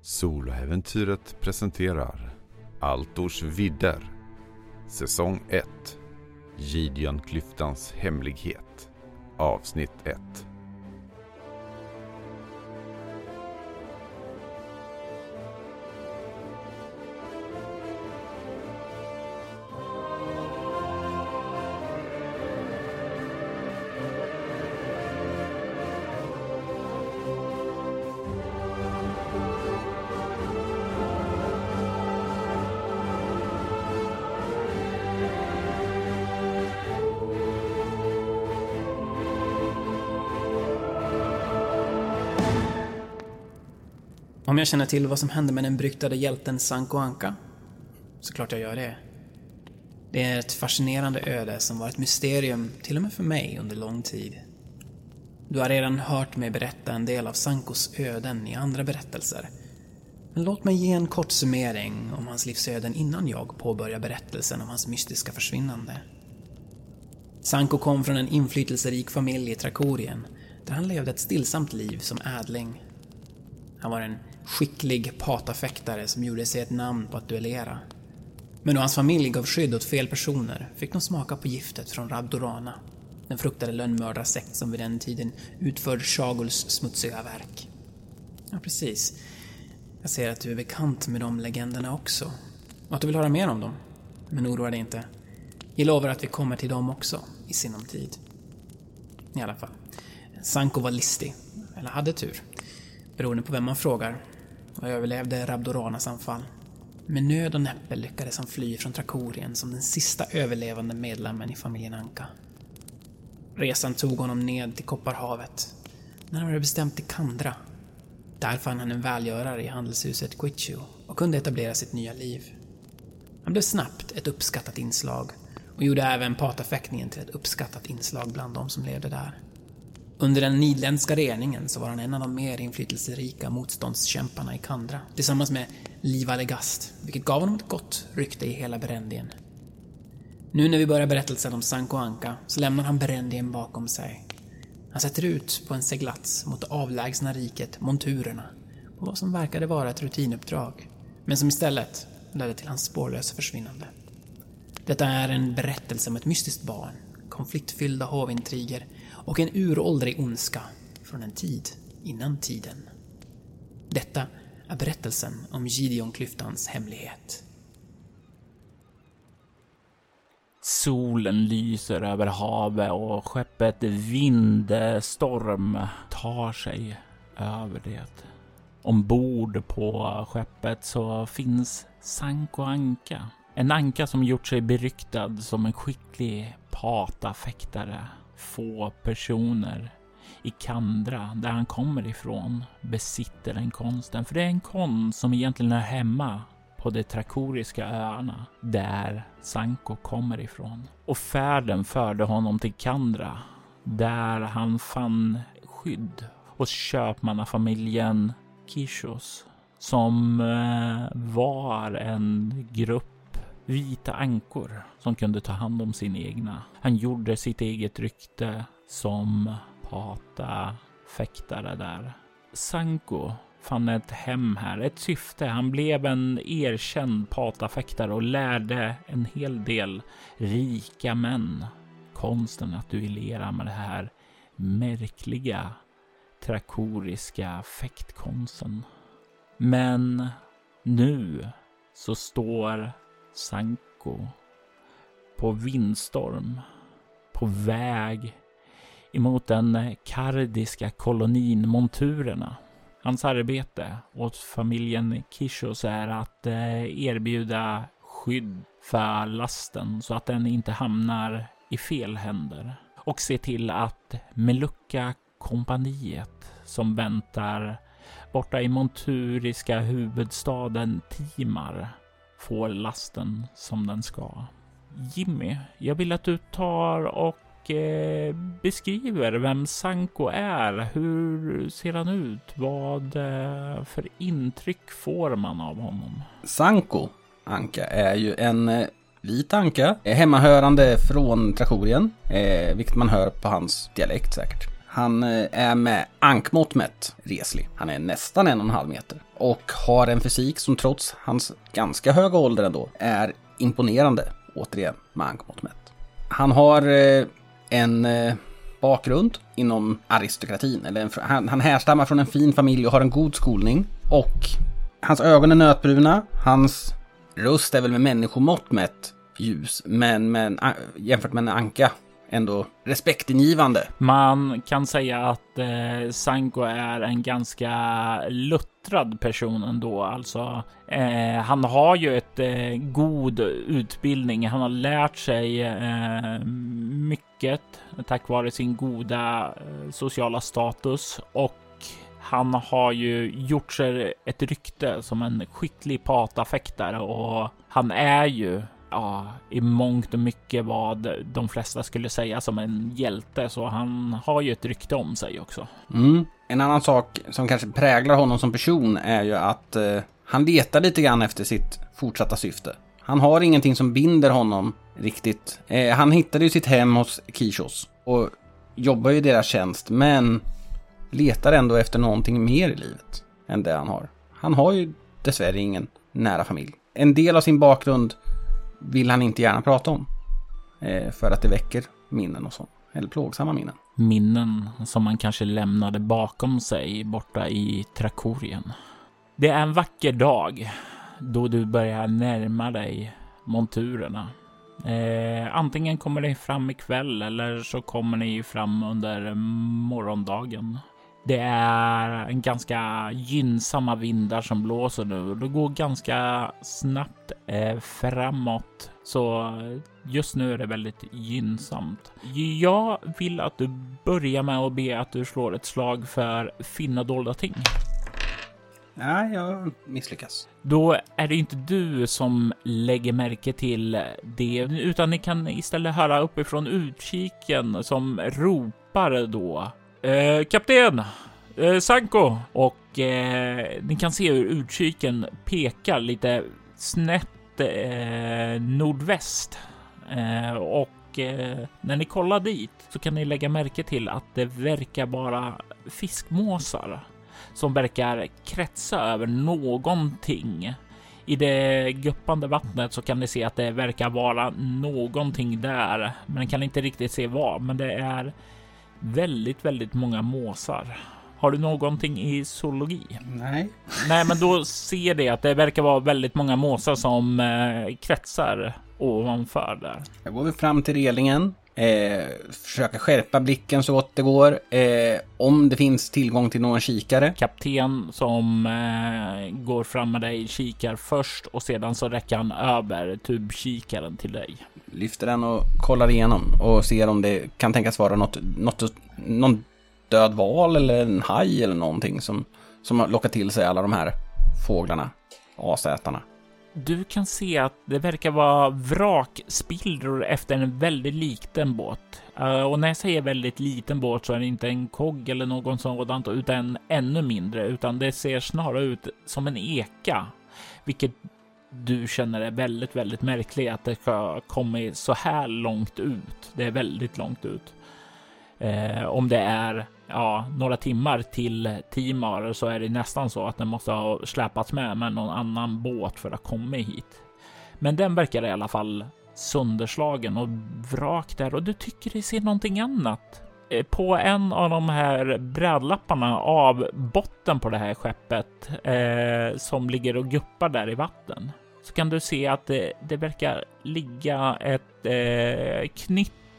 Soloäventyret presenterar Altors vidder Säsong 1 Gideonklyftans hemlighet Avsnitt 1 känner till vad som hände med den bryktade hjälten Sanko Anka? Såklart jag gör det. Det är ett fascinerande öde som var ett mysterium till och med för mig under lång tid. Du har redan hört mig berätta en del av Sankos öden i andra berättelser. Men låt mig ge en kort summering om hans livsöden innan jag påbörjar berättelsen om hans mystiska försvinnande. Sanko kom från en inflytelserik familj i Trakorien, där han levde ett stillsamt liv som ädling. Han var en skicklig patafäktare som gjorde sig ett namn på att duellera. Men då hans familj gav skydd åt fel personer fick de smaka på giftet från Rabdorana, den fruktade lönnmördarsekt som vid den tiden utförde Shaguls smutsiga verk. Ja, precis. Jag ser att du är bekant med de legenderna också. Och att du vill höra mer om dem. Men oroa dig inte. Jag lovar att vi kommer till dem också, i sinom tid. I alla fall. Sanko var listig, eller hade tur. Beroende på vem man frågar och överlevde Rabdoranas anfall. Med nöd och näppe lyckades han fly från Trakorien som den sista överlevande medlemmen i familjen Anka. Resan tog honom ned till Kopparhavet, närmare bestämt till Kandra. Där fann han en välgörare i handelshuset Quichu och kunde etablera sitt nya liv. Han blev snabbt ett uppskattat inslag och gjorde även patafäktningen till ett uppskattat inslag bland de som levde där. Under den nidländska regeringen så var han en av de mer inflytelserika motståndskämparna i Kandra, tillsammans med Liva Legast, vilket gav honom ett gott rykte i hela Berendien. Nu när vi börjar berättelsen om Sanko Anka så lämnar han Berendien bakom sig. Han sätter ut på en seglats mot det avlägsna riket Monturerna på vad som verkade vara ett rutinuppdrag, men som istället ledde till hans spårlösa försvinnande. Detta är en berättelse om ett mystiskt barn, konfliktfyllda hovintriger och en uråldrig ondska från en tid innan tiden. Detta är berättelsen om Gideonklyftans hemlighet. Solen lyser över havet och skeppet Vindstorm tar sig över det. Ombord på skeppet så finns Sanko Anka. En anka som gjort sig beryktad som en skicklig patafäktare få personer i Kandra, där han kommer ifrån, besitter den konsten. För det är en konst som egentligen är hemma på de trakoriska öarna, där Sanko kommer ifrån. Och färden förde honom till Kandra, där han fann skydd hos köpmannafamiljen Kishos, som eh, var en grupp vita ankor som kunde ta hand om sin egna. Han gjorde sitt eget rykte som pata fäktare där. Sanko fann ett hem här, ett syfte. Han blev en erkänd patafäktare och lärde en hel del rika män konsten att duellera med det här märkliga trakoriska fäktkonsten. Men nu så står Sanko på vindstorm på väg emot den kardiska kolonin Monturerna. Hans arbete åt familjen Kishos är att eh, erbjuda skydd för lasten så att den inte hamnar i fel händer och se till att Melucca kompaniet som väntar borta i monturiska huvudstaden Timar får lasten som den ska. Jimmy, jag vill att du tar och eh, beskriver vem Sanko är. Hur ser han ut? Vad eh, för intryck får man av honom? Sanko Anka är ju en eh, vit anka, hemmahörande från Trakorien, eh, vilket man hör på hans dialekt säkert. Han eh, är med ankmått mätt reslig. Han är nästan en och en halv meter. Och har en fysik som trots hans ganska höga ålder ändå är imponerande. Återigen med ankmått mätt. Han har eh, en eh, bakgrund inom aristokratin. Eller en, han, han härstammar från en fin familj och har en god skolning. Och hans ögon är nötbruna. Hans röst är väl med människomått mätt ljus. Men, men eh, jämfört med en anka ändå respektingivande. Man kan säga att eh, Sanko är en ganska luttrad person ändå. Alltså, eh, han har ju ett eh, god utbildning. Han har lärt sig eh, mycket tack vare sin goda eh, sociala status och han har ju gjort sig ett rykte som en skicklig patafäktare och han är ju ja, i mångt och mycket vad de flesta skulle säga som en hjälte, så han har ju ett rykte om sig också. Mm. En annan sak som kanske präglar honom som person är ju att eh, han letar lite grann efter sitt fortsatta syfte. Han har ingenting som binder honom riktigt. Eh, han hittade ju sitt hem hos Kishos och jobbar ju i deras tjänst, men letar ändå efter någonting mer i livet än det han har. Han har ju dessvärre ingen nära familj. En del av sin bakgrund vill han inte gärna prata om. Eh, för att det väcker minnen och sånt. Eller plågsamma minnen. Minnen som man kanske lämnade bakom sig borta i Trakorien. Det är en vacker dag då du börjar närma dig monturerna. Eh, antingen kommer ni fram ikväll eller så kommer ni fram under morgondagen. Det är en ganska gynnsamma vindar som blåser nu och det går ganska snabbt eh, framåt. Så just nu är det väldigt gynnsamt. Jag vill att du börjar med att be att du slår ett slag för finna dolda ting. Nej, jag misslyckas. Då är det inte du som lägger märke till det, utan ni kan istället höra uppifrån utkiken som ropar då Eh, kapten! Eh, Sanko! Och eh, ni kan se hur utkiken pekar lite snett eh, nordväst. Eh, och eh, när ni kollar dit så kan ni lägga märke till att det verkar vara fiskmåsar som verkar kretsa över någonting. I det guppande vattnet så kan ni se att det verkar vara någonting där, men kan inte riktigt se vad. Men det är väldigt, väldigt många måsar. Har du någonting i zoologi? Nej. Nej, men då ser det att det verkar vara väldigt många måsar som eh, kretsar ovanför där. Jag går vi fram till relingen. Eh, försöker skärpa blicken så gott det går. Eh, om det finns tillgång till någon kikare. Kapten som eh, går fram med dig kikar först och sedan så räcker han över tubkikaren till dig lyfter den och kollar igenom och ser om det kan tänkas vara något, något någon död val eller en haj eller någonting som, som lockat till sig alla de här fåglarna, asätarna. Du kan se att det verkar vara vrakspillror efter en väldigt liten båt. Eh, och när jag säger väldigt liten båt så är det inte en kogg eller någon sådant, utan ännu mindre, utan det ser snarare ut som en eka, vilket du känner är väldigt, väldigt märkligt att det ska komma så här långt ut. Det är väldigt långt ut. Eh, om det är ja, några timmar till Timar så är det nästan så att den måste ha släpats med med någon annan båt för att komma hit. Men den verkar i alla fall sönderslagen och vrak där och du tycker dig ser någonting annat. Eh, på en av de här brädlapparna av botten på det här skeppet eh, som ligger och guppar där i vatten så kan du se att det, det verkar ligga ett eh,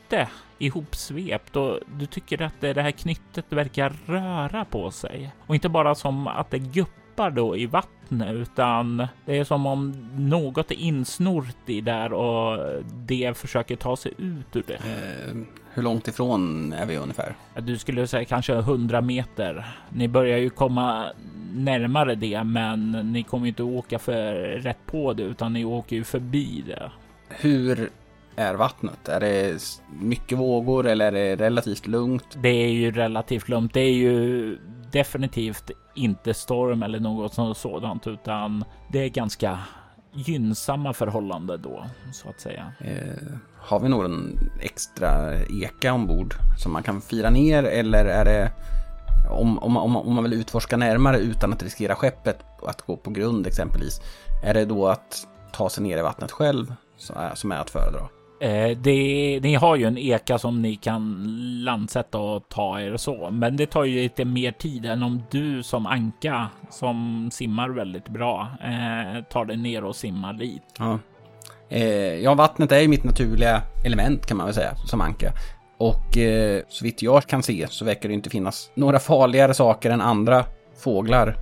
knytte ihopsvept och du tycker att det, här knyttet verkar röra på sig och inte bara som att det guppar då i vattnet utan det är som om något är insnort i där och det försöker ta sig ut ur det. Eh, hur långt ifrån är vi ungefär? Du skulle säga kanske 100 meter. Ni börjar ju komma närmare det, men ni kommer inte åka för rätt på det, utan ni åker ju förbi det. Hur är vattnet? Är det mycket vågor eller är det relativt lugnt? Det är ju relativt lugnt. Det är ju definitivt inte storm eller något sådant, utan det är ganska gynnsamma förhållande då, så att säga. Eh, har vi någon extra eka ombord som man kan fira ner eller är det om, om, om, om man vill utforska närmare utan att riskera skeppet att gå på grund exempelvis. Är det då att ta sig ner i vattnet själv som är att föredra? Eh, det, ni har ju en eka som ni kan landsätta och ta er så, men det tar ju lite mer tid än om du som anka som simmar väldigt bra eh, tar dig ner och simmar dit. Ja. Eh, ja, vattnet är ju mitt naturliga element kan man väl säga som anka. Och eh, så vitt jag kan se så verkar det inte finnas några farligare saker än andra fåglar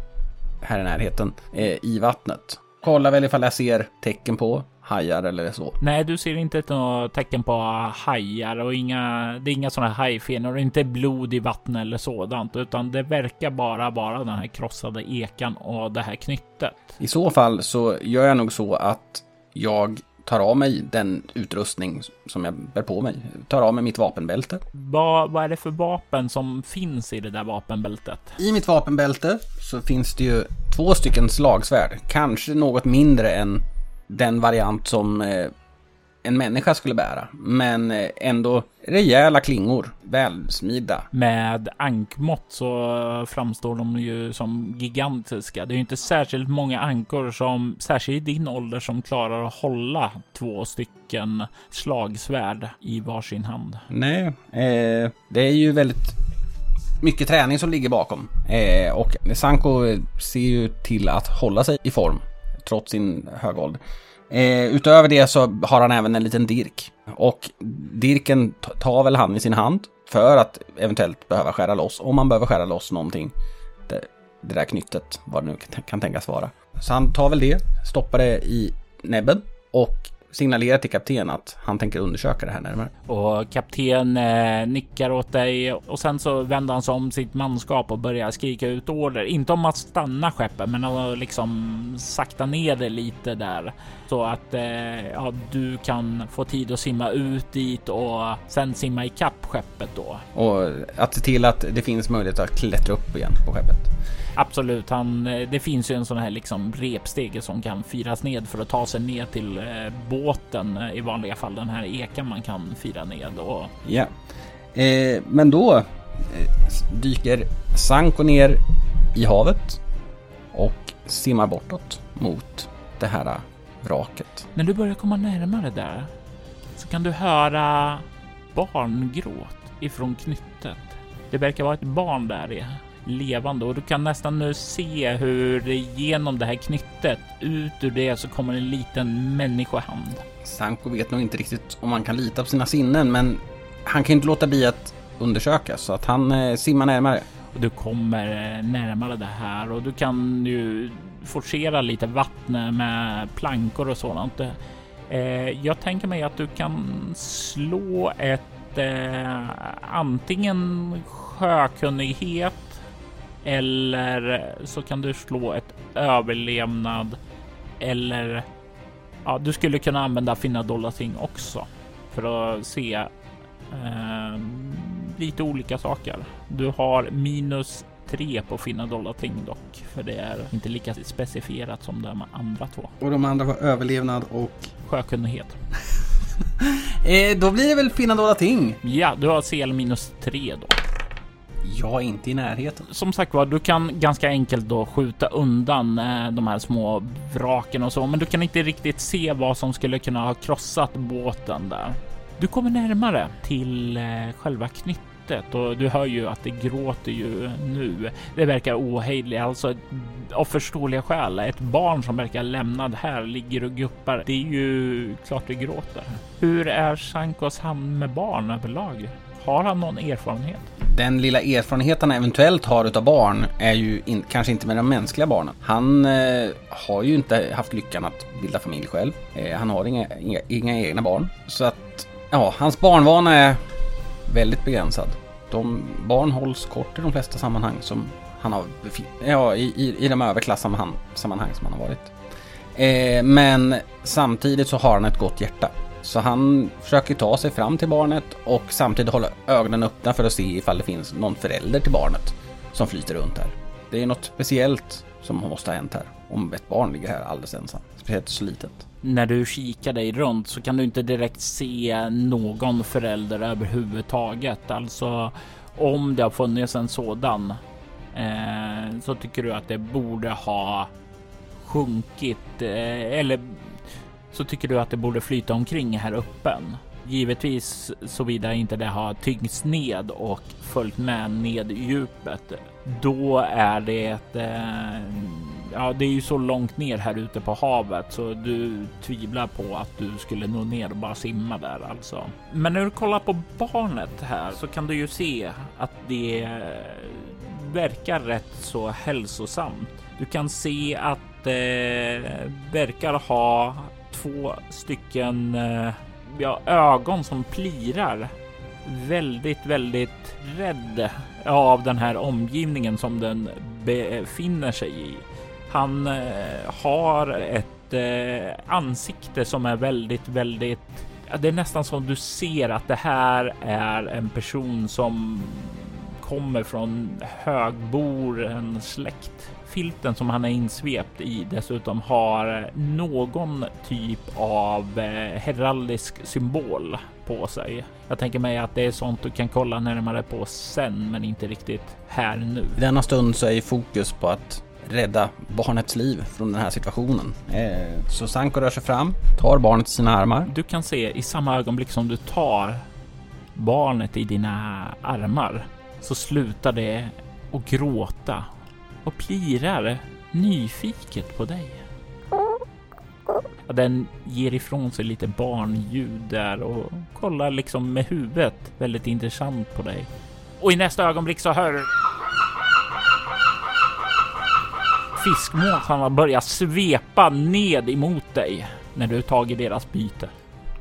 här i närheten eh, i vattnet. Kollar väl ifall jag ser tecken på hajar eller så. Nej, du ser inte några tecken på hajar och inga, det är inga sådana hajfenor och inte blod i vattnet eller sådant, utan det verkar bara vara den här krossade ekan och det här knyttet. I så fall så gör jag nog så att jag tar av mig den utrustning som jag bär på mig. Tar av mig mitt vapenbälte. Vad, vad är det för vapen som finns i det där vapenbältet? I mitt vapenbälte så finns det ju två stycken slagsvärd. Kanske något mindre än den variant som eh, en människa skulle bära. Men eh, ändå rejäla klingor, välsmida. Med ankmått så framstår de ju som gigantiska. Det är ju inte särskilt många ankor som, särskilt i din ålder, som klarar att hålla två stycken slagsvärd i varsin hand. Nej, eh, det är ju väldigt mycket träning som ligger bakom. Eh, och Sanko ser ju till att hålla sig i form trots sin höga ålder. Eh, utöver det så har han även en liten dirk. Och dirken tar väl han i sin hand för att eventuellt behöva skära loss, om man behöver skära loss någonting. Det, det där knyttet, vad det nu kan tänkas vara. Så han tar väl det, stoppar det i näbben och signalerar till kapten att han tänker undersöka det här närmare. Och kapten eh, nickar åt dig och sen så vänder han sig om sitt manskap och börjar skrika ut order. Inte om att stanna skeppet, men att liksom sakta ner det lite där så att eh, ja, du kan få tid att simma ut dit och sen simma i kapp skeppet då. Och att se till att det finns möjlighet att klättra upp igen på skeppet. Absolut, han, eh, det finns ju en sån här liksom repstege som kan firas ned för att ta sig ner till eh, båten eh, i vanliga fall. Den här ekan man kan fira ned och. Ja, eh, men då dyker Sanko ner i havet och simmar bortåt mot det här vraket. När du börjar komma närmare där så kan du höra barngråt ifrån knyttet. Det verkar vara ett barn där levande och du kan nästan nu se hur genom det här knyttet ut ur det så kommer en liten människohand. Sanko vet nog inte riktigt om man kan lita på sina sinnen, men han kan inte låta bli att undersöka så att han eh, simmar närmare. Och du kommer eh, närmare det här och du kan ju forcera lite vatten med plankor och sådant. Eh, jag tänker mig att du kan slå ett eh, antingen sjökunnighet eller så kan du slå ett överlevnad eller ja, du skulle kunna använda finna dolda ting också för att se eh, lite olika saker. Du har minus tre på finna dolda ting dock, för det är inte lika specifierat som de andra två. Och de andra var överlevnad och sjökunnighet. eh, då blir det väl finna dolda ting? Ja, du har CL minus tre då. Jag är inte i närheten. Som sagt var, du kan ganska enkelt då skjuta undan eh, de här små vraken och så, men du kan inte riktigt se vad som skulle kunna ha krossat båten där. Du kommer närmare till eh, själva knyttet och du hör ju att det gråter ju nu. Det verkar ohejdligt, alltså av förståeliga skäl. Ett barn som verkar lämnad här ligger och guppar. Det är ju klart det gråter. Hur är Sankos hand med barn överlag? Har han någon erfarenhet? Den lilla erfarenhet han eventuellt har utav barn är ju in, kanske inte med de mänskliga barnen. Han eh, har ju inte haft lyckan att bilda familj själv. Eh, han har inga, inga, inga, egna barn. Så att, ja, hans barnvana är väldigt begränsad. De, barn hålls kort i de flesta sammanhang som han har ja, i, i, i de överklassammanhang som han har varit. Eh, men samtidigt så har han ett gott hjärta. Så han försöker ta sig fram till barnet och samtidigt hålla ögonen öppna för att se ifall det finns någon förälder till barnet som flyter runt här. Det är något speciellt som måste ha hänt här. Om ett barn ligger här alldeles ensam. Speciellt så litet. När du kikar dig runt så kan du inte direkt se någon förälder överhuvudtaget. Alltså om det har funnits en sådan eh, så tycker du att det borde ha sjunkit eh, eller så tycker du att det borde flyta omkring här öppen. Givetvis såvida inte det har tyngts ned och följt med ned i djupet. Då är det ett eh, ja, det är ju så långt ner här ute på havet så du tvivlar på att du skulle nå ner och bara simma där alltså. Men när du kollar på barnet här så kan du ju se att det eh, verkar rätt så hälsosamt. Du kan se att det verkar ha två stycken eh, ja, ögon som plirar. Väldigt, väldigt rädd av den här omgivningen som den befinner sig i. Han eh, har ett eh, ansikte som är väldigt, väldigt det är nästan som du ser att det här är en person som kommer från högbor, släkt. Filten som han är insvept i dessutom har någon typ av eh, heraldisk symbol på sig. Jag tänker mig att det är sånt du kan kolla närmare på sen, men inte riktigt här nu. I denna stund så är fokus på att rädda barnets liv från den här situationen. Eh, så Sanko rör sig fram, tar barnet i sina armar. Du kan se i samma ögonblick som du tar barnet i dina armar så slutar det att gråta och plirar nyfiket på dig. Den ger ifrån sig lite barnljud där och kollar liksom med huvudet väldigt intressant på dig. Och i nästa ögonblick så hör fiskmåsarna börjar svepa ned emot dig när du tagit deras byte.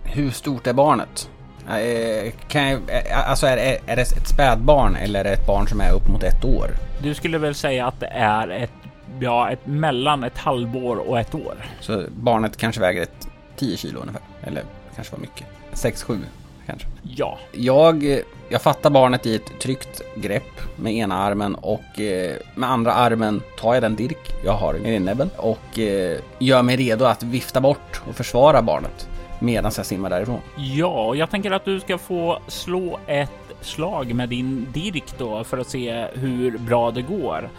Hur stort är barnet? Eh, kan jag, eh, alltså är, är, är det ett spädbarn eller är det ett barn som är upp mot ett år? Du skulle väl säga att det är ett, ja, ett mellan ett halvår och ett år. Så barnet kanske väger ett 10 kilo ungefär? Eller kanske var mycket? 6-7 kanske? Ja. Jag, jag fattar barnet i ett tryggt grepp med ena armen och eh, med andra armen tar jag den dirk jag har i näbben och eh, gör mig redo att vifta bort och försvara barnet medan jag simmar därifrån. Ja, jag tänker att du ska få slå ett slag med din dirk då för att se hur bra det går.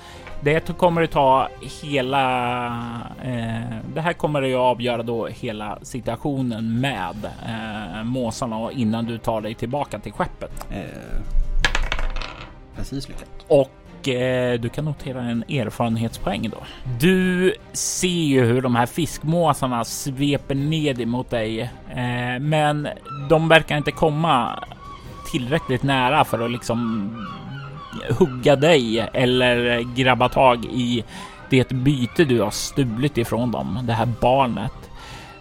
Det kommer att ta hela. Eh, det här kommer att avgöra då hela situationen med eh, måsarna innan du tar dig tillbaka till skeppet. Eh, precis lyckat. Och Eh, du kan notera en erfarenhetspoäng då. Du ser ju hur de här fiskmåsarna sveper ned emot dig, eh, men de verkar inte komma tillräckligt nära för att liksom hugga dig eller grabba tag i det byte du har stulit ifrån dem, det här barnet.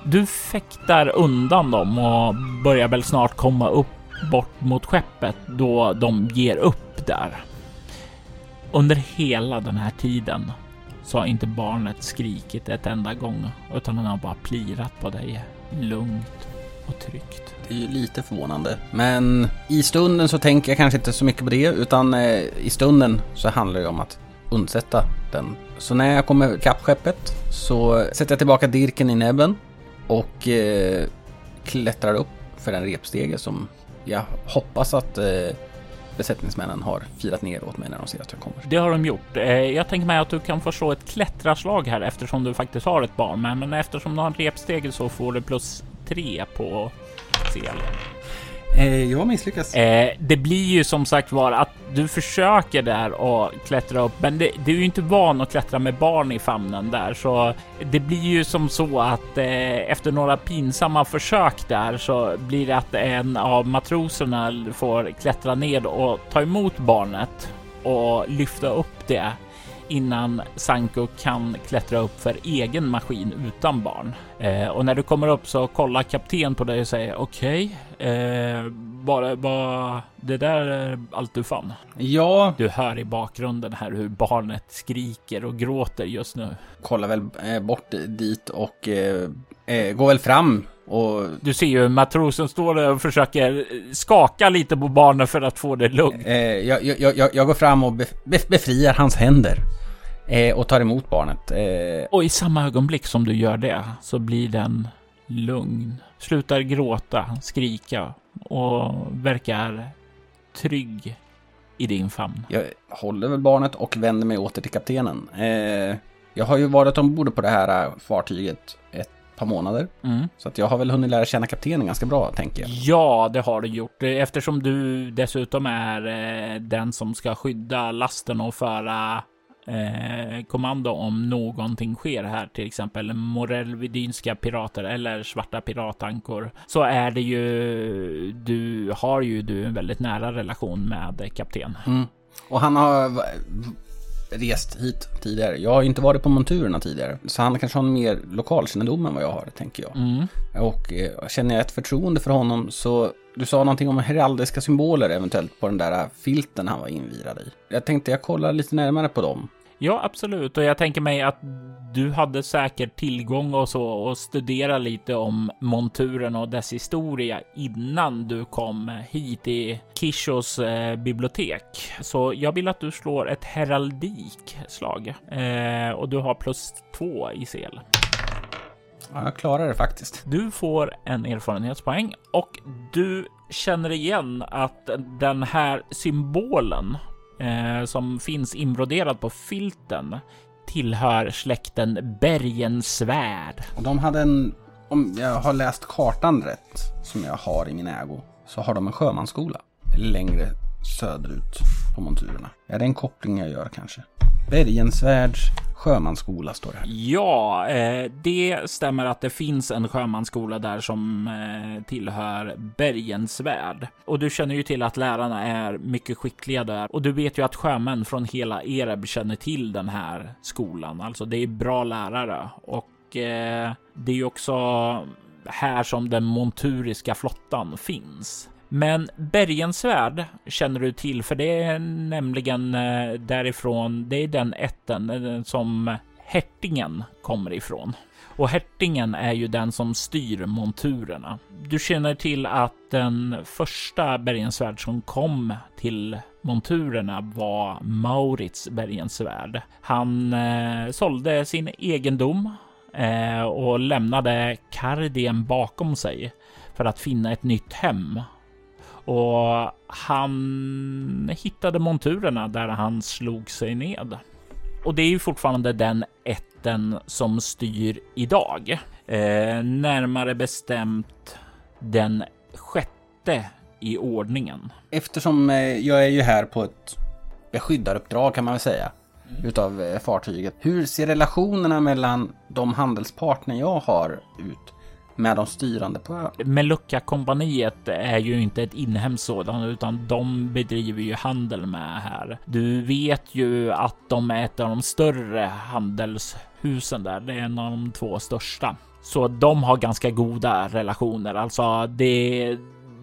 Du fäktar undan dem och börjar väl snart komma upp bort mot skeppet då de ger upp där. Under hela den här tiden så har inte barnet skrikit ett enda gång utan han har bara plirat på dig lugnt och tryggt. Det är ju lite förvånande, men i stunden så tänker jag kanske inte så mycket på det utan eh, i stunden så handlar det om att undsätta den. Så när jag kommer ikapp skeppet så sätter jag tillbaka dirken i näbben och eh, klättrar upp för en repstege som jag hoppas att eh, besättningsmännen har firat ner åt mig när de ser att jag kommer. Det har de gjort. Eh, jag tänker mig att du kan få slå ett klättraslag här eftersom du faktiskt har ett barn med, men eftersom du har en repstege så får du plus tre på CL. Eh, jag misslyckas. Eh, det blir ju som sagt var att du försöker där och klättra upp, men det, du är ju inte van att klättra med barn i famnen där, så det blir ju som så att eh, efter några pinsamma försök där så blir det att en av matroserna får klättra ned och ta emot barnet och lyfta upp det innan Sanko kan klättra upp för egen maskin utan barn. Eh, och när du kommer upp så kollar kapten på dig och säger okej, okay, eh, bara, bara det där är allt du fann. Ja. Du hör i bakgrunden här hur barnet skriker och gråter just nu. Kollar väl eh, bort dit och eh, eh, går väl fram och... Du ser ju matrosen står där och försöker skaka lite på barnet för att få det lugnt. Eh, jag, jag, jag, jag, går fram och bef, befriar hans händer. Eh, och tar emot barnet. Eh, Och i samma ögonblick som du gör det så blir den lugn. Slutar gråta, skrika och verkar trygg i din famn. jag håller väl barnet och vänder mig åter till kaptenen. Eh, jag har ju varit ombord på det här eh, fartyget ett par månader. Mm. Så att jag har väl hunnit lära känna kaptenen ganska bra, tänker jag. Ja, det har du gjort. Eftersom du dessutom är eh, den som ska skydda lasten och föra eh, kommando om någonting sker här, till exempel morellvidynska pirater eller svarta piratankor, så är det ju, du har ju du en väldigt nära relation med kapten. Mm. Och han har rest hit tidigare. Jag har inte varit på monturerna tidigare. Så han kanske har en mer lokalkännedom än vad jag har, tänker jag. Mm. Och eh, känner jag ett förtroende för honom så... Du sa någonting om heraldiska symboler eventuellt på den där filten han var invirad i. Jag tänkte jag kollar lite närmare på dem. Ja, absolut. Och jag tänker mig att du hade säkert tillgång och så och studera lite om monturen och dess historia innan du kom hit i Kishos eh, bibliotek. Så jag vill att du slår ett heraldikslag eh, och du har plus två i sel. Ja, jag klarar det faktiskt. Du får en erfarenhetspoäng och du känner igen att den här symbolen eh, som finns inbroderad på filten tillhör släkten Bergensvärd. Och de hade en... Om jag har läst kartan rätt, som jag har i min ägo, så har de en sjömansskola. Längre söderut på monturerna. Är det en koppling jag gör kanske? Bergensvärds sjömansskola står det här. Ja, eh, det stämmer att det finns en sjömansskola där som eh, tillhör Bergensvärd. Och du känner ju till att lärarna är mycket skickliga där. Och du vet ju att sjömän från hela Ereb känner till den här skolan. Alltså det är bra lärare. Och eh, det är ju också här som den monturiska flottan finns. Men Bergensvärd känner du till, för det är nämligen eh, därifrån, det är den ätten eh, som hertigen kommer ifrån. Och hertigen är ju den som styr monturerna. Du känner till att den första Bergensvärd som kom till monturerna var Maurits Bergensvärd. Han eh, sålde sin egendom eh, och lämnade Kardien bakom sig för att finna ett nytt hem och han hittade monturerna där han slog sig ned. Och det är ju fortfarande den ätten som styr idag. Eh, närmare bestämt den sjätte i ordningen. Eftersom eh, jag är ju här på ett beskyddaruppdrag kan man väl säga. Utav eh, fartyget. Hur ser relationerna mellan de handelspartner jag har ut med de styrande på ön? Melucca-kompaniet är ju inte ett inhemskt sådant, utan de bedriver ju handel med här. Du vet ju att de är ett av de större handelshusen där. Det är en av de två största. Så de har ganska goda relationer. Alltså, det,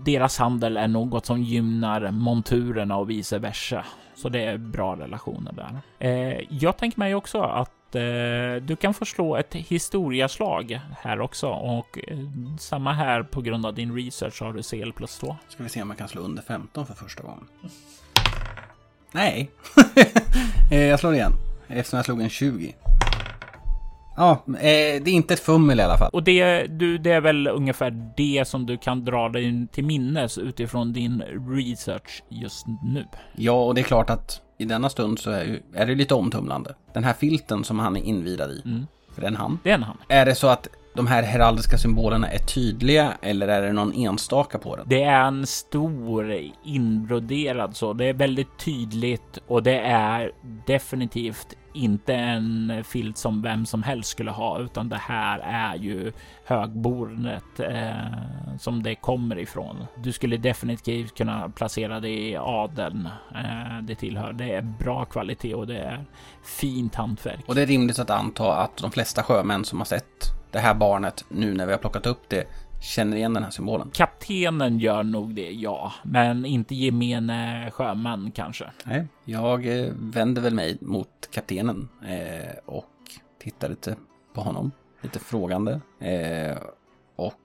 deras handel är något som gynnar monturerna och vice versa. Så det är bra relationer där. Eh, jag tänker mig också att eh, du kan få slå ett historiaslag här också och eh, samma här på grund av din research har du CL plus 2. Ska vi se om jag kan slå under 15 för första gången. Nej. Eh, jag slår igen. Eftersom jag slog en 20. Ja, eh, det är inte ett fummel i alla fall. Och det, du, det är väl ungefär det som du kan dra dig till minnes utifrån din research just nu. Ja, och det är klart att i denna stund så är, ju, är det lite omtumlande. Den här filten som han är invirad i. Mm. För den han. Det är en han. Är det så att de här heraldiska symbolerna är tydliga eller är det någon enstaka på den? Det är en stor inbroderad så. Det är väldigt tydligt och det är definitivt inte en filt som vem som helst skulle ha, utan det här är ju högbornet eh, som det kommer ifrån. Du skulle definitivt kunna placera det i adeln eh, det tillhör. Det är bra kvalitet och det är fint hantverk. Och det är rimligt att anta att de flesta sjömän som har sett det här barnet nu när vi har plockat upp det känner igen den här symbolen. Kaptenen gör nog det, ja, men inte gemene sjömän kanske. Nej, jag eh, vänder väl mig mot kaptenen eh, och tittar lite på honom. Lite frågande. Eh, och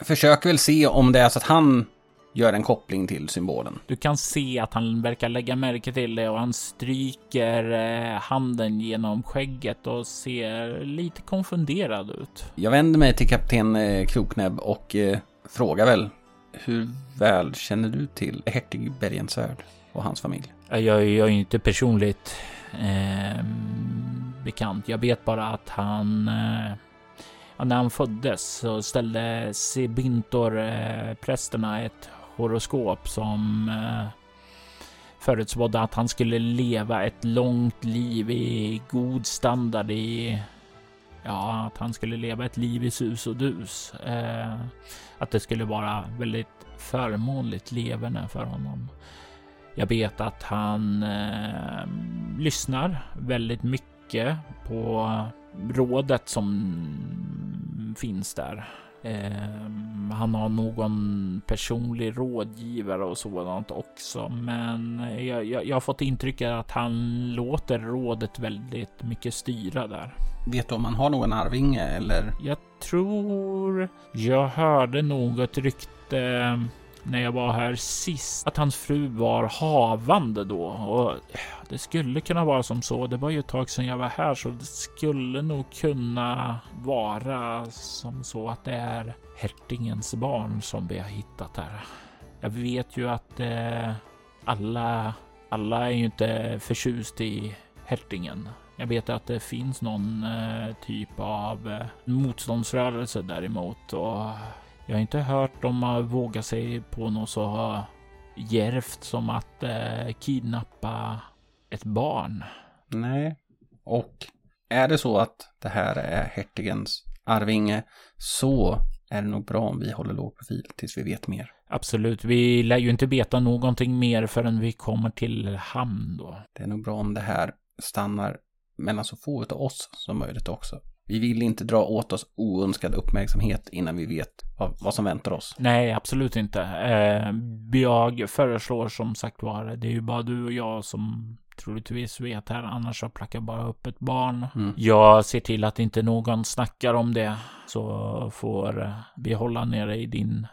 försöker väl se om det är så att han gör en koppling till symbolen. Du kan se att han verkar lägga märke till det och han stryker eh, handen genom skägget och ser lite konfunderad ut. Jag vänder mig till kapten eh, Kroknäbb och eh, frågar väl hur väl känner du till hertig Bergensvärd och hans familj? Jag, jag är inte personligt eh, bekant. Jag vet bara att han eh, när han föddes så ställde Sibintor eh, prästerna ett horoskop som eh, förutspådde att han skulle leva ett långt liv i god standard i Ja, att han skulle leva ett liv i sus och dus. Eh, att det skulle vara väldigt förmånligt leverne för honom. Jag vet att han eh, lyssnar väldigt mycket på rådet som finns där. Eh, han har någon personlig rådgivare och sådant också, men jag, jag, jag har fått intrycket att han låter rådet väldigt mycket styra där. Vet du om han har någon arvinge eller? Jag tror jag hörde något rykte när jag var här sist att hans fru var havande då och det skulle kunna vara som så. Det var ju ett tag sedan jag var här så det skulle nog kunna vara som så att det är hertigens barn som vi har hittat här. Jag vet ju att eh, alla, alla är ju inte förtjust i hertigen. Jag vet att det finns någon eh, typ av eh, motståndsrörelse däremot och jag har inte hört dem våga sig på något så eh, djärvt som att eh, kidnappa ett barn. Nej. Och är det så att det här är hertigens arvinge så är det nog bra om vi håller låg profil tills vi vet mer. Absolut. Vi lär ju inte veta någonting mer förrän vi kommer till hamn då. Det är nog bra om det här stannar mellan så få av oss som möjligt också. Vi vill inte dra åt oss oönskad uppmärksamhet innan vi vet vad, vad som väntar oss. Nej, absolut inte. Eh, jag föreslår som sagt var, det är ju bara du och jag som troligtvis vet här, annars jag bara upp ett barn. Mm. Jag ser till att inte någon snackar om det, så får vi hålla nere i din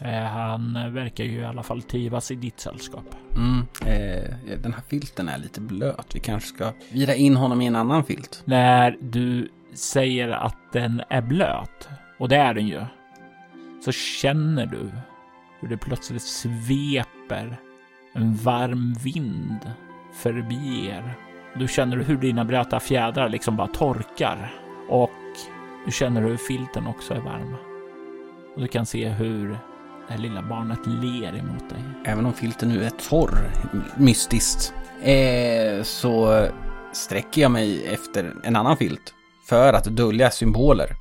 Eh, han verkar ju i alla fall trivas i ditt sällskap. Mm, eh, den här filten är lite blöt. Vi kanske ska vira in honom i en annan filt. När du säger att den är blöt, och det är den ju, så känner du hur det plötsligt sveper en varm vind förbi er. Du känner hur dina blöta fjädrar liksom bara torkar och du känner hur filten också är varm. Och du kan se hur det här lilla barnet ler emot dig. Även om filten nu är torr, mystiskt, eh, så sträcker jag mig efter en annan filt för att dölja symboler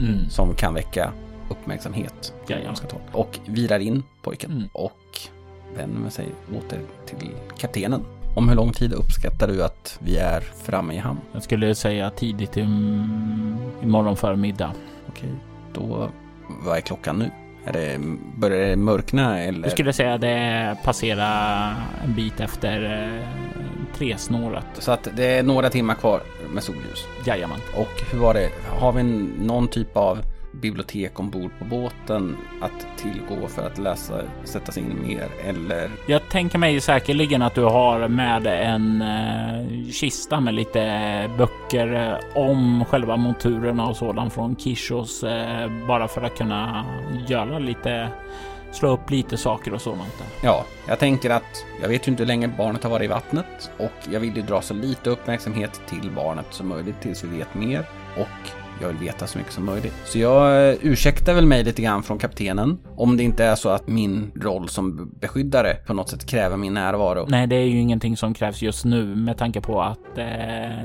mm. som kan väcka uppmärksamhet. Och virar in pojken mm. och vänder sig åter till kaptenen. Om hur lång tid uppskattar du att vi är framme i hamn? Jag skulle säga tidigt imorgon förmiddag. Okej, då vad är klockan nu? Är det, börjar det mörkna eller? Jag skulle säga det passerar en bit efter eh, tresnåret. Så att det är några timmar kvar med solljus? Jajamän. Och hur var det? Har vi någon typ av bibliotek ombord på båten att tillgå för att läsa, sätta sig in mer eller? Jag tänker mig säkerligen att du har med en eh, kista med lite böcker eh, om själva monturerna och sådant från Kishos eh, bara för att kunna göra lite slå upp lite saker och sådant. Ja, jag tänker att jag vet ju inte hur länge barnet har varit i vattnet och jag vill ju dra så lite uppmärksamhet till barnet som möjligt tills vi vet mer och jag vill veta så mycket som möjligt. Så jag eh, ursäktar väl mig lite grann från kaptenen. Om det inte är så att min roll som beskyddare på något sätt kräver min närvaro. Nej, det är ju ingenting som krävs just nu med tanke på att eh,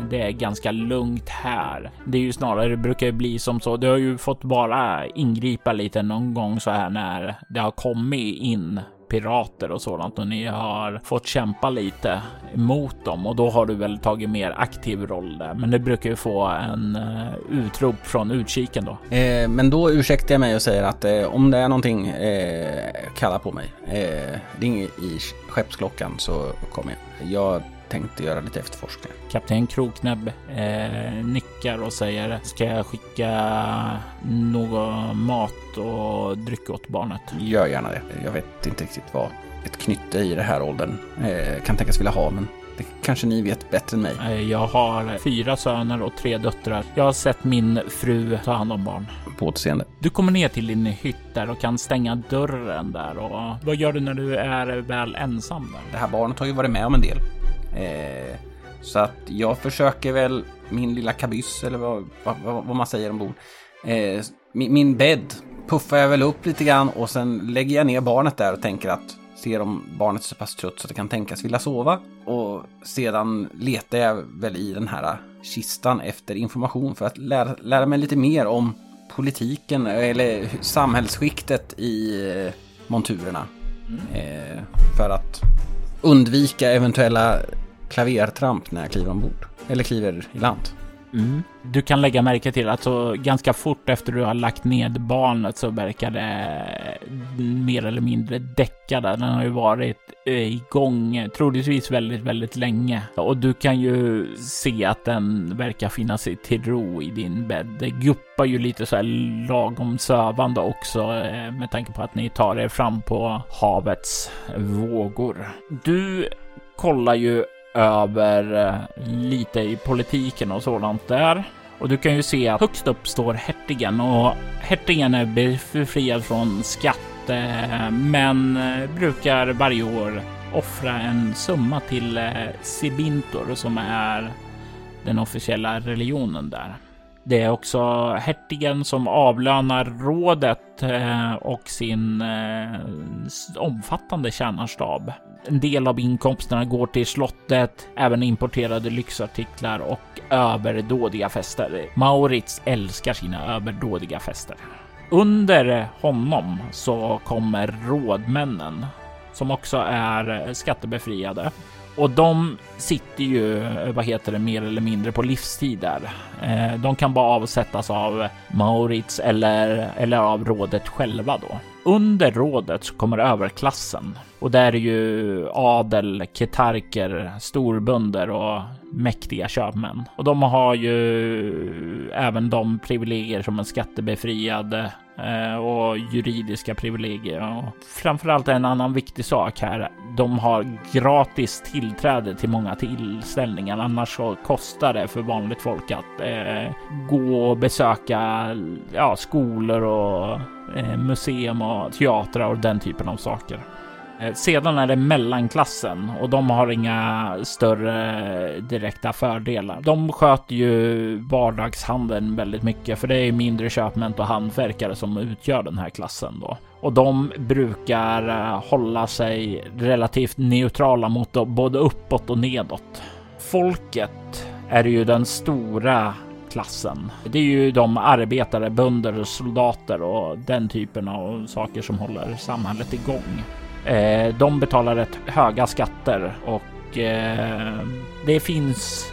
det är ganska lugnt här. Det är ju snarare, det brukar ju bli som så. Du har ju fått bara ingripa lite någon gång så här när det har kommit in pirater och sådant och ni har fått kämpa lite emot dem och då har du väl tagit mer aktiv roll där. Men det brukar ju få en eh, utrop från utkiken då. Eh, men då ursäktar jag mig och säger att eh, om det är någonting, eh, kalla på mig. Eh, ring i skeppsklockan så kommer jag. Jag tänkte göra lite efterforskningar. Kapten Kroknäbb eh, nickar och säger Ska jag skicka något mat och dryck åt barnet? Gör gärna det. Jag vet inte riktigt vad ett knytte i det här åldern eh, kan tänkas vilja ha, men det kanske ni vet bättre än mig. Eh, Jag har fyra söner och tre döttrar. Jag har sett min fru ta hand om barn. På återseende. Du kommer ner till din hytt där och kan stänga dörren där. Och vad gör du när du är väl ensam där? Det här barnet har ju varit med om en del. Eh, så att jag försöker väl min lilla kabyss eller vad, vad, vad man säger ombord. Eh, min, min bädd puffar jag väl upp lite grann och sen lägger jag ner barnet där och tänker att ser om barnet är så pass trött så att det kan tänkas vilja sova. Och sedan letar jag väl i den här kistan efter information för att lära, lära mig lite mer om politiken eller samhällsskiktet i eh, monturerna. Eh, för att undvika eventuella klavertramp när jag kliver ombord. Eller kliver i land. Mm. Du kan lägga märke till att så ganska fort efter du har lagt ned barnet så verkar det eh, mer eller mindre däckade. Den har ju varit eh, igång eh, troligtvis väldigt, väldigt länge. Och du kan ju se att den verkar finna sig till ro i din bädd. Det guppar ju lite så här lagom sövande också med tanke på att ni tar er fram på havets vågor. Du kollar ju över eh, lite i politiken och sådant där. Och du kan ju se att högst upp står hertigen och hertigen är befriad från skatt eh, men eh, brukar varje år offra en summa till Sibintor som är den officiella religionen där. Det är också hertigen som avlönar rådet och sin omfattande tjänarstab. En del av inkomsterna går till slottet, även importerade lyxartiklar och överdådiga fester. Maurits älskar sina överdådiga fester. Under honom så kommer rådmännen som också är skattebefriade. Och de sitter ju, eh, vad heter det, mer eller mindre på livstid där. Eh, de kan bara avsättas av Maurits eller, eller av rådet själva då. Under rådet så kommer överklassen och där är ju adel, ketarker, storbönder och mäktiga köpmän. Och de har ju även de privilegier som en skattebefriad Eh, och juridiska privilegier. Och framförallt en annan viktig sak här. De har gratis tillträde till många tillställningar. Annars så kostar det för vanligt folk att eh, gå och besöka ja, skolor och eh, museum och teatrar och den typen av saker. Eh, sedan är det mellanklassen och de har inga större direkta fördelar. De sköter ju vardagshandeln väldigt mycket för det är mindre köpmän och hantverkare som utgör den här klassen då. Och de brukar eh, hålla sig relativt neutrala mot både uppåt och nedåt. Folket är ju den stora klassen. Det är ju de arbetare, bönder, soldater och den typen av saker som håller samhället igång. Eh, de betalar rätt höga skatter och eh, det finns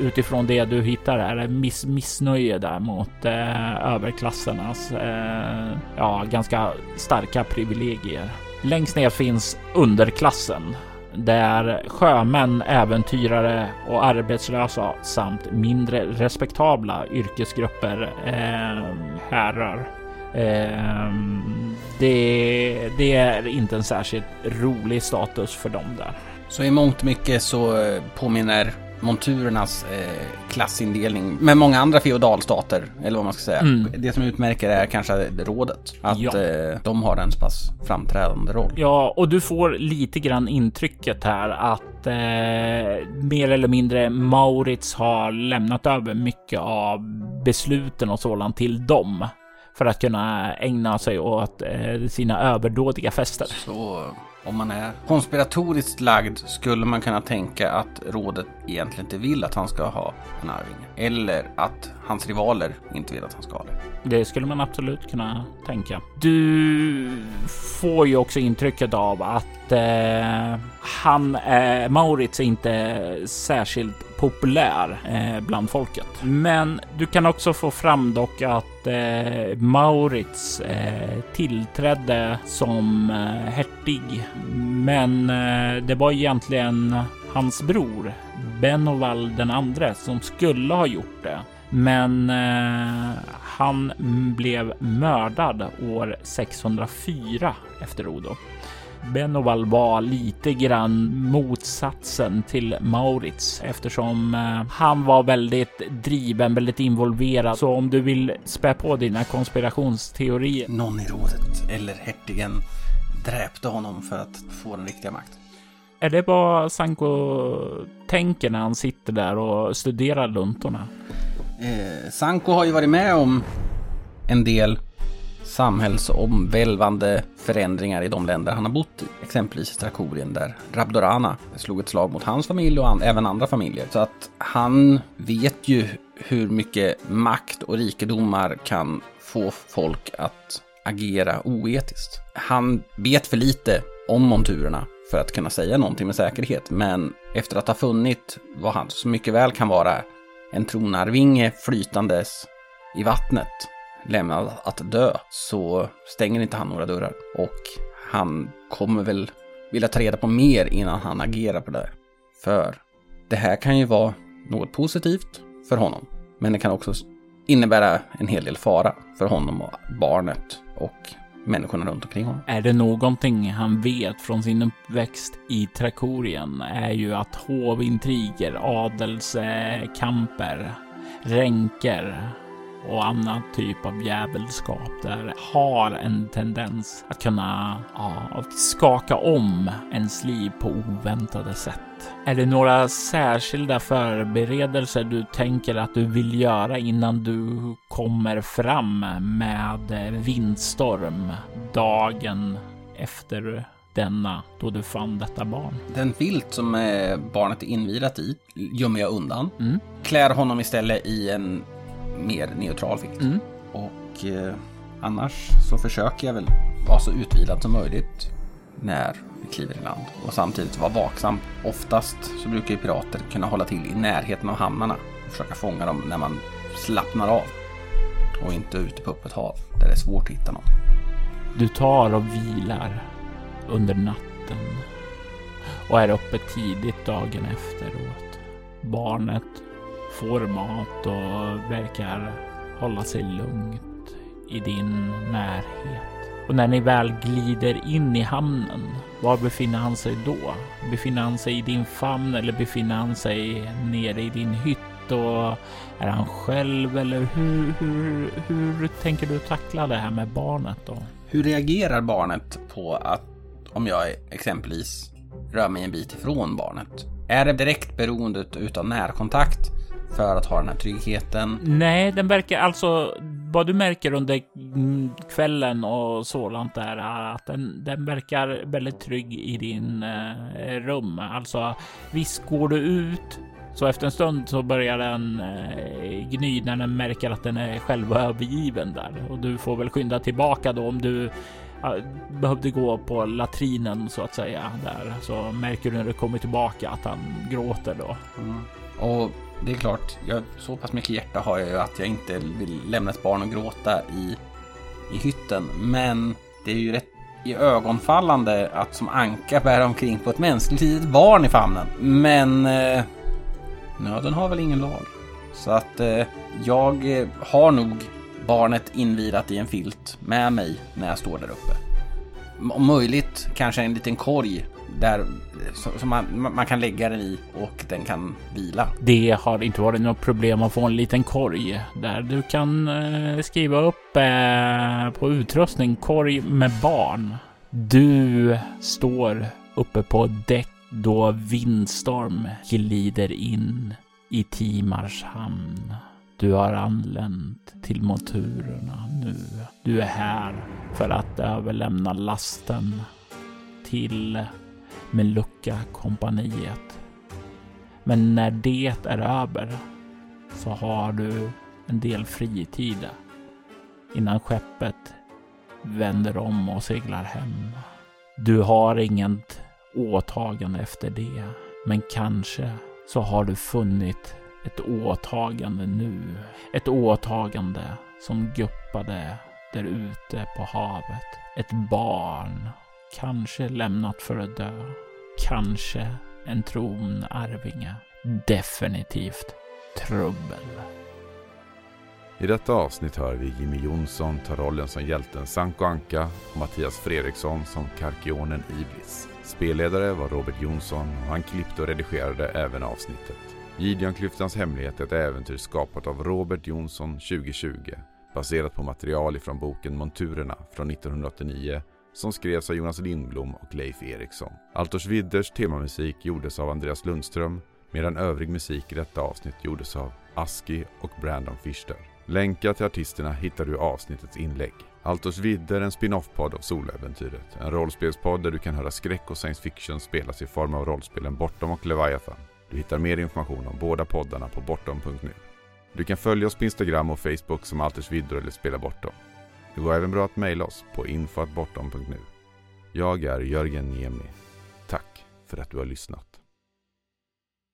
utifrån det du hittar här miss missnöje där mot eh, överklassernas eh, ja, ganska starka privilegier. Längst ner finns underklassen där sjömän, äventyrare och arbetslösa samt mindre respektabla yrkesgrupper eh, härrör. Eh, det, det är inte en särskilt rolig status för dem där. Så i mångt mycket så eh, påminner monturernas eh, klassindelning med många andra feodalstater, eller vad man ska säga. Mm. Det som utmärker är kanske rådet. Att Ja. eh, de har en så pass framträdande roll. Ja, och du får lite grann intrycket här att eh, mer eller mindre Maurits har lämnat över mycket av besluten och sådant till dem för att kunna ägna sig åt eh, sina överdådiga fester. Så om man är konspiratoriskt lagd skulle man kunna tänka att rådet egentligen inte vill att han ska ha en arvinge. Eller att hans rivaler inte vill att han ska ha det. Det skulle man absolut kunna tänka. Du får ju också intrycket av att eh, han, eh, Maurits är inte särskilt populär eh, bland folket. Men du kan också få fram dock att eh, Maurits eh, tillträdde som eh, hertig. Men eh, det var egentligen hans bror Benoval den andre som skulle ha gjort det. Men eh, han blev mördad år 604 efter Odo. Benoval var lite grann motsatsen till Maurits eftersom eh, han var väldigt driven, väldigt involverad. Så om du vill spä på dina konspirationsteorier. Någon i rådet eller hertigen dräpte honom för att få den riktiga makten. Är det vad Sanko tänker när han sitter där och studerar luntorna? Eh, Sanko har ju varit med om en del samhällsomvälvande förändringar i de länder han har bott i. Exempelvis i Trakorien där Rabdorana slog ett slag mot hans familj och an även andra familjer. Så att han vet ju hur mycket makt och rikedomar kan få folk att agera oetiskt. Han vet för lite om monturerna för att kunna säga någonting med säkerhet, men efter att ha funnit vad han så mycket väl kan vara en tronarvinge flytandes i vattnet lämnad att dö så stänger inte han några dörrar. Och han kommer väl vilja ta reda på mer innan han agerar på det. För det här kan ju vara något positivt för honom. Men det kan också innebära en hel del fara för honom och barnet och människorna runt omkring honom. Är det någonting han vet från sin uppväxt i Trakorien är ju att hovintriger, adelskamper, ränker och annan typ av djävulskap där har en tendens att kunna ja, skaka om ens liv på oväntade sätt. Är det några särskilda förberedelser du tänker att du vill göra innan du kommer fram med vindstorm dagen efter denna då du fann detta barn? Den filt som eh, barnet är invilat i gömmer jag undan. Mm. Klär honom istället i en mer neutral filt. Mm. Och eh, annars så försöker jag väl vara så utvilad som möjligt när kliver i land och samtidigt vara vaksam. Oftast så brukar ju pirater kunna hålla till i närheten av hamnarna och försöka fånga dem när man slappnar av och inte ute på öppet hav där det är svårt att hitta någon. Du tar och vilar under natten och är uppe tidigt dagen efteråt. Barnet får mat och verkar hålla sig lugnt i din närhet. Och när ni väl glider in i hamnen, var befinner han sig då? Befinner han sig i din famn eller befinner han sig nere i din hytt? Och är han själv eller hur, hur, hur tänker du tackla det här med barnet då? Hur reagerar barnet på att om jag exempelvis rör mig en bit ifrån barnet? Är det direkt beroende utav närkontakt för att ha den här tryggheten? Nej, den verkar alltså vad du märker under kvällen och sådant där är att den, den verkar väldigt trygg i din eh, rum. Alltså visst går du ut så efter en stund så börjar den eh, gny när den märker att den är själv övergiven där och du får väl skynda tillbaka då om du eh, behövde gå på latrinen så att säga där så märker du när du kommer tillbaka att han gråter då. Mm. Och det är klart, jag, så pass mycket hjärta har jag ju att jag inte vill lämna ett barn och gråta i, i hytten. Men det är ju rätt i ögonfallande att som anka bära omkring på ett mänskligt litet barn i famnen. Men eh, nöden har väl ingen lag. Så att eh, jag eh, har nog barnet invirat i en filt med mig när jag står där uppe. Om möjligt kanske en liten korg där som man, man kan lägga den i och den kan vila. Det har inte varit något problem att få en liten korg där du kan eh, skriva upp eh, på utrustning korg med barn. Du står uppe på däck då vindstorm glider in i Timars hamn. Du har anlänt till motorerna nu. Du är här för att överlämna lasten till med lucka kompaniet. Men när det är över så har du en del fritid innan skeppet vänder om och seglar hem. Du har inget åtagande efter det, men kanske så har du funnit ett åtagande nu. Ett åtagande som guppade där ute på havet. Ett barn Kanske lämnat för att dö. Kanske en tronarvinge. Definitivt trubbel. I detta avsnitt hör vi Jimmy Jonsson ta rollen som hjälten Sanko Anka och Mattias Fredriksson som Karkionen Iblis. Spelledare var Robert Jonsson och han klippte och redigerade även avsnittet. Gideonklyftans hemlighet är ett äventyr skapat av Robert Jonsson 2020 baserat på material ifrån boken Monturerna från 1989 som skrevs av Jonas Lindblom och Leif Eriksson. Altors Widders temamusik gjordes av Andreas Lundström medan övrig musik i detta avsnitt gjordes av Aski och Brandon Fischer. Länkar till artisterna hittar du i avsnittets inlägg. Altors Vidder är en spin-off-podd av Soläventyret. En rollspelspodd där du kan höra skräck och science fiction spelas i form av rollspelen Bortom och Leviathan. Du hittar mer information om båda poddarna på bortom.nu. Du kan följa oss på Instagram och Facebook som Alters Vidder eller Spela Bortom. Det går även bra att mejla oss på infoatbortom.nu. Jag är Jörgen Niemi. Tack för att du har lyssnat.